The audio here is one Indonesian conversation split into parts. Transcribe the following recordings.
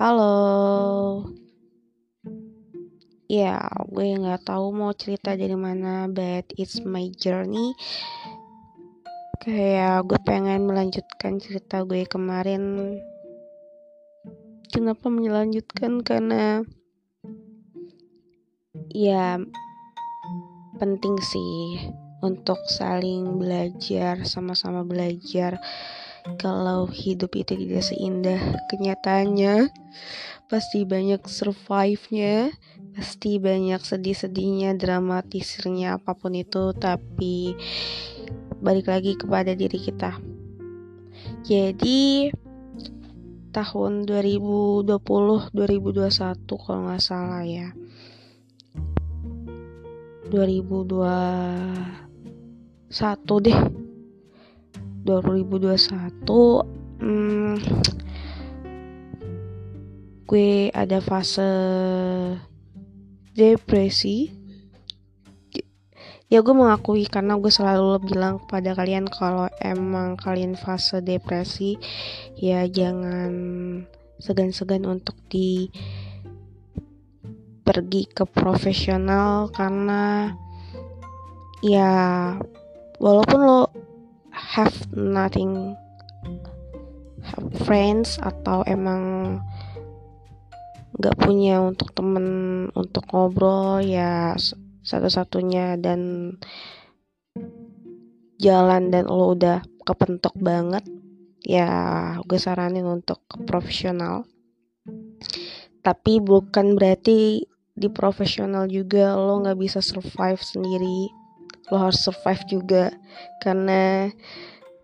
Halo. Ya, gue nggak tahu mau cerita dari mana, but it's my journey. Kayak gue pengen melanjutkan cerita gue kemarin. Kenapa melanjutkan? Karena ya penting sih untuk saling belajar, sama-sama belajar kalau hidup itu tidak seindah kenyataannya pasti banyak survive-nya pasti banyak sedih-sedihnya dramatisirnya apa pun itu tapi balik lagi kepada diri kita. Jadi tahun 2020 2021 kalau nggak salah ya. 2021 deh 2021 hmm, gue ada fase depresi. Ya gue mengakui karena gue selalu bilang kepada kalian kalau emang kalian fase depresi ya jangan segan-segan untuk di pergi ke profesional karena ya walaupun lo have nothing friends atau emang nggak punya untuk temen untuk ngobrol ya satu-satunya dan jalan dan lo udah kepentok banget ya gue saranin untuk profesional. Tapi bukan berarti di profesional juga lo nggak bisa survive sendiri lo harus survive juga karena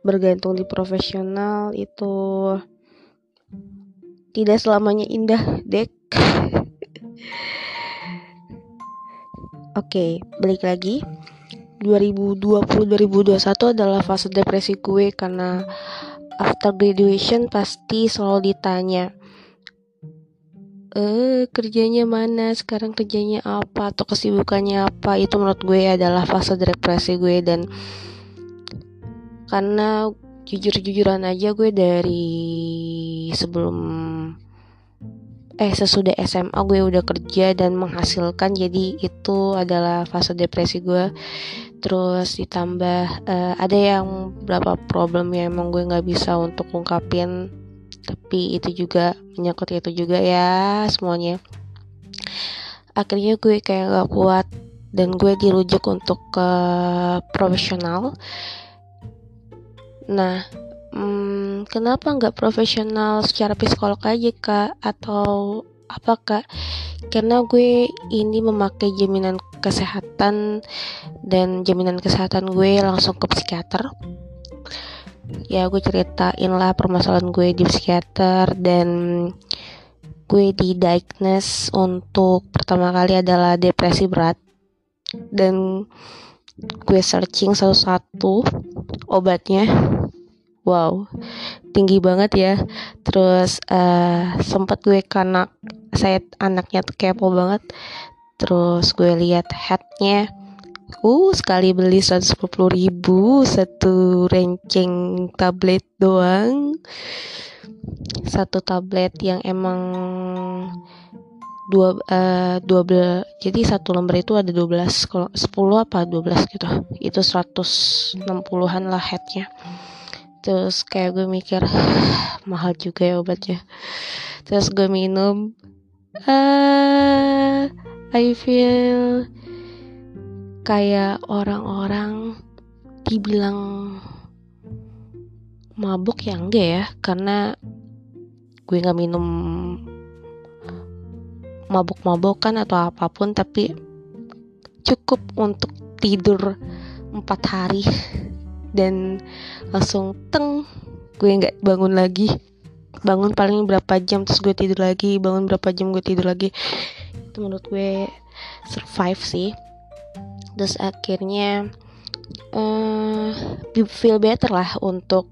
bergantung di profesional itu tidak selamanya indah dek Oke, balik lagi. 2020-2021 adalah fase depresi gue karena after graduation pasti selalu ditanya eh kerjanya mana? Sekarang kerjanya apa? Atau kesibukannya apa? Itu menurut gue adalah fase depresi gue dan karena jujur-jujuran aja gue dari sebelum eh sesudah SMA gue udah kerja dan menghasilkan jadi itu adalah fase depresi gue. Terus ditambah uh, ada yang berapa problem yang emang gue nggak bisa untuk ungkapin tapi itu juga menyangkut itu juga ya semuanya. Akhirnya gue kayak gak kuat dan gue dirujuk untuk ke profesional. Nah hmm, kenapa nggak profesional secara psikolog aja kak? Atau apa kak? Karena gue ini memakai jaminan kesehatan dan jaminan kesehatan gue langsung ke psikiater ya gue ceritain lah permasalahan gue di psikiater dan gue di diagnose untuk pertama kali adalah depresi berat. Dan gue searching satu-satu obatnya. Wow tinggi banget ya. Terus uh, sempet gue karena saya anaknya tuh kepo banget. Terus gue lihat headnya. Uh, sekali beli 150 ribu satu renceng tablet doang. Satu tablet yang emang dua uh, dua jadi satu lembar itu ada 12 kalau 10 apa 12 gitu. Itu 160-an lah headnya. Terus kayak gue mikir mahal juga ya obatnya. Terus gue minum uh, I feel kayak orang-orang dibilang mabuk ya enggak ya karena gue nggak minum mabuk-mabukan atau apa pun tapi cukup untuk tidur empat hari dan langsung teng gue nggak bangun lagi. Bangun paling berapa jam terus gue tidur lagi bangun berapa jam gue tidur lagi. Itu menurut gue survive sih. Terus akhirnya uh, feel better lah untuk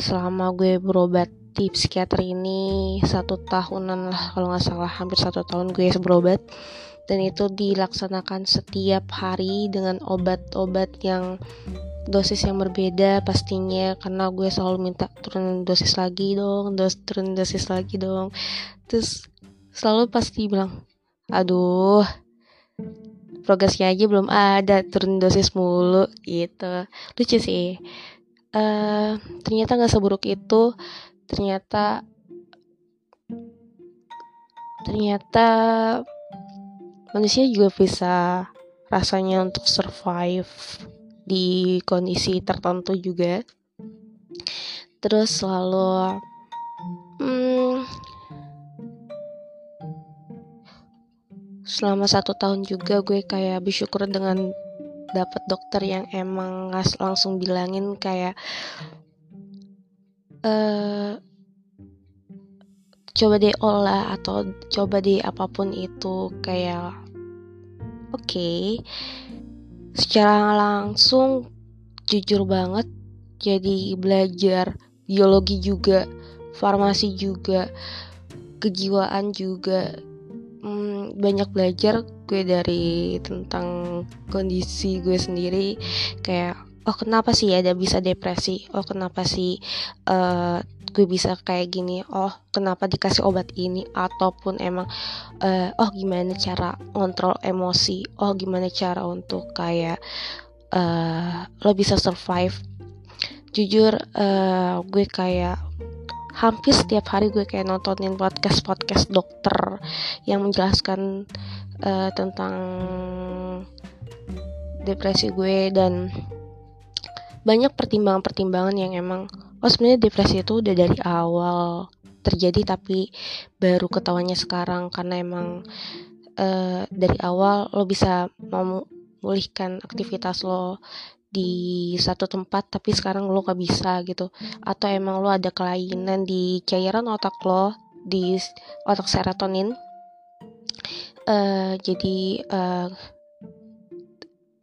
selama gue berobat di psikiater ini satu tahunan lah kalau nggak salah hampir satu tahun gue berobat. Dan itu dilaksanakan setiap hari dengan obat-obat yang dosis yang berbeda pastinya karena gue selalu minta turun dosis lagi dong dos turun dosis lagi dong. Terus selalu pasti bilang aduh progresnya aja belum ada turun dosis mulu gitu. Lucu sih uh, ternyata nggak seburuk itu. Ternyata ternyata manusia juga bisa rasanya untuk survive di kondisi tertentu juga. Terus selalu hmm, selama satu tahun juga gue kayak bersyukur dengan dapat dokter yang emang langsung bilangin kayak uh, coba deh olah atau coba deh apa pun itu kayak oke. Okay, secara langsung jujur banget jadi belajar biologi juga farmasi juga kejiwaan juga hmm, banyak belajar gue dari tentang kondisi gue sendiri. Kayak oh kenapa sih ada bisa depresi? Oh kenapa sih uh, gue bisa kayak gini? Oh kenapa dikasih obat ini? Ataupun emang uh, oh gimana cara kontrol emosi? Oh gimana cara untuk kayak uh, lo bisa survive? Jujur uh, gue kayak hampir setiap hari gue kayak nontonin podcast podcast dokter yang menjelaskan uh, tentang depresi gue dan banyak pertimbangan-pertimbangan yang emang oh sebenarnya depresi itu udah dari awal terjadi tapi baru ketawanya sekarang karena emang uh, dari awal lo bisa memulihkan aktivitas lo di satu tempat tapi sekarang lo gak bisa gitu. Atau emang lo ada kelainan di cairan otak lo di otak serotonin. Uh, jadi uh,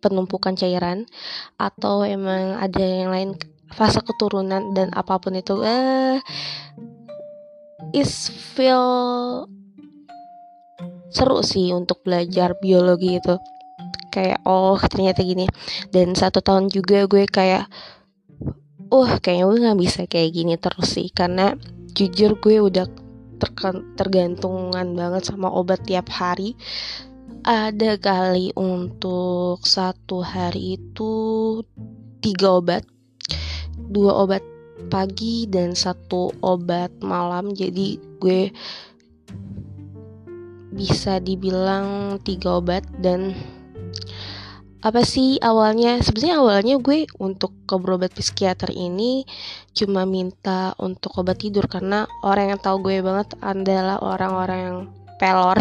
penumpukan cairan. Atau emang ada yang lain fase keturunan dan apa pun itu eh is feel seru sih untuk belajar biologi itu kayak oh ternyata gini. Dan satu tahun juga gue kayak uh kayaknya gue nggak bisa kayak gini terus sih. Karena jujur gue udah tergantungan banget sama obat tiap hari. Ada kali untuk satu hari itu tiga obat dua obat pagi dan satu obat malam. Jadi gue bisa dibilang tiga obat dan apa sih awalnya? Sebenarnya awalnya gue untuk ke berobat psikiater ini cuma minta untuk obat tidur karena orang yang tahu gue banget adalah orang-orang yang pelor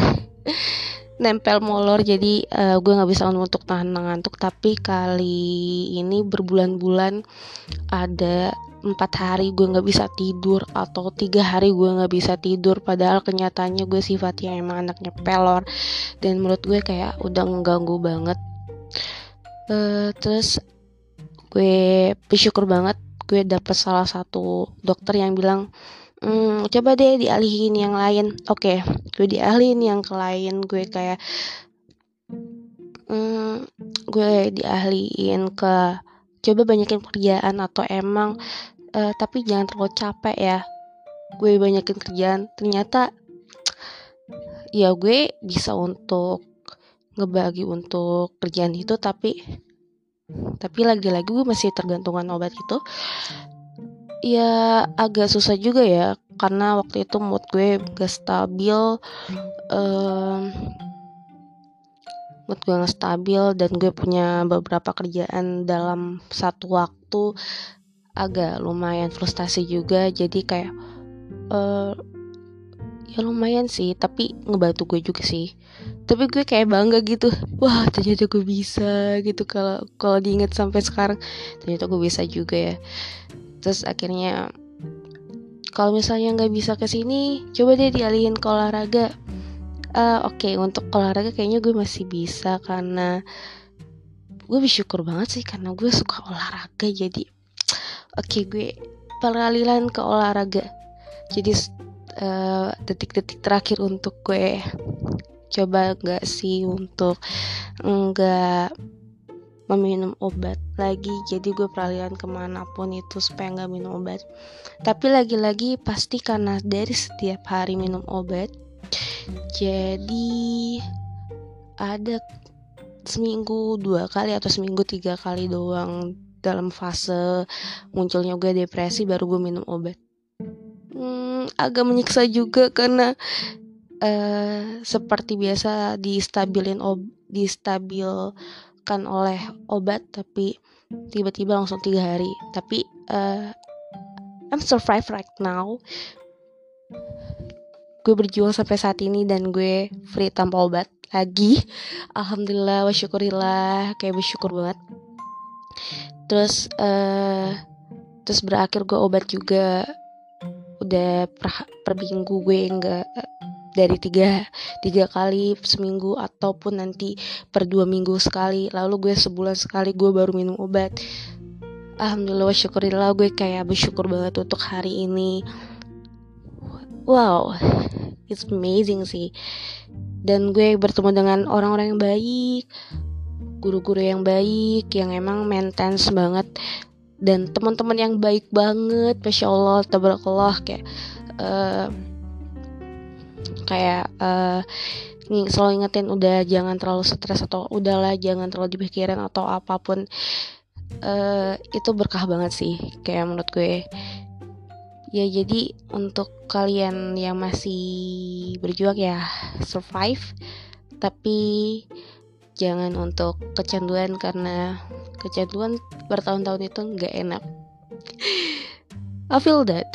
nempel molor. Jadi uh, gue nggak bisa untuk tahan ngantuk tapi kali ini berbulan-bulan ada empat hari gue nggak bisa tidur atau tiga hari gue nggak bisa tidur. Padahal kenyataannya gue sifatnya emang anaknya pelor. Dan menurut gue kayak udah mengganggu banget uh, terus gue bersyukur banget gue dapet salah satu dokter yang bilang hmm, coba deh dialihin yang lain. Oke okay, gue dialihin yang ke lain gue kayak hmm, gue dialihin ke coba banyakin kerjaan atau emang uh, tapi jangan terlalu capek ya. Gue banyakin kerjaan ternyata ya gue bisa untuk ngebagi untuk kerjaan itu tapi tapi lagi-lagi gue masih tergantungan obat itu. Ya agak susah juga ya karena waktu itu mood gue gak stabil um, mood gue gak stabil dan gue punya beberapa kerjaan dalam satu waktu agak lumayan frustasi juga. Jadi kayak uh, ya lumayan sih tapi ngebantu gue juga sih. Tapi gue kayak bangga gitu. Wah ternyata gue bisa gitu kalau kalau diinget sampai sekarang. Ternyata gue bisa juga ya. Terus akhirnya kalau misalnya nggak bisa ke sini coba deh dialihin ke olahraga. Uh, oke okay, untuk olahraga kayaknya gue masih bisa karena gue bersyukur banget sih karena gue suka olahraga. Jadi oke okay, gue peralihan ke olahraga. Jadi detik-detik uh, terakhir untuk gue coba nggak sih untuk nggak meminum obat lagi. Jadi gue peralihan ke mana pun itu supaya nggak minum obat. Tapi lagi-lagi pasti karena dari setiap hari minum obat jadi ada seminggu dua kali atau seminggu tiga kali doang dalam fase munculnya gue depresi baru gue minum obat agak menyiksa juga karena uh, seperti biasa distabilin ob distabilkan oleh obat tapi tiba-tiba langsung tiga hari. Tapi uh, I'm survive right now. Gue berjuang sampai saat ini dan gue free tanpa obat lagi. Alhamdulillah wasyukurillah kayak bersyukur banget. Terus uh, terus berakhir gue obat juga udah per, per minggu gue enggak dari tiga tiga kali seminggu ataupun nanti per dua minggu sekali lalu gue sebulan sekali gue baru minum obat. Alhamdulillah syukurillah gue kayak bersyukur banget untuk hari ini. Wow it's amazing sih. Dan gue bertemu dengan orang-orang yang baik guru-guru yang baik yang emang maintenance banget dan teman-teman yang baik banget masya allah tabarakallah kayak uh, kayak uh, selalu ingetin udah jangan terlalu stres atau udahlah jangan terlalu dipikirin atau apa pun uh, itu berkah banget sih kayak menurut gue. Ya jadi untuk kalian yang masih berjuang ya survive. Tapi jangan untuk kecanduan karena kecanduan bertahun-tahun itu nggak enak. I feel that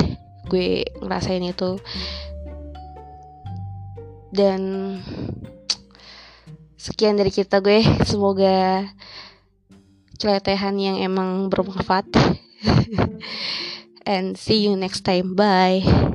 gue ngerasain itu. Dan sekian dari kita gue. Semoga celetehan yang emang bermanfaat. And see you next time. Bye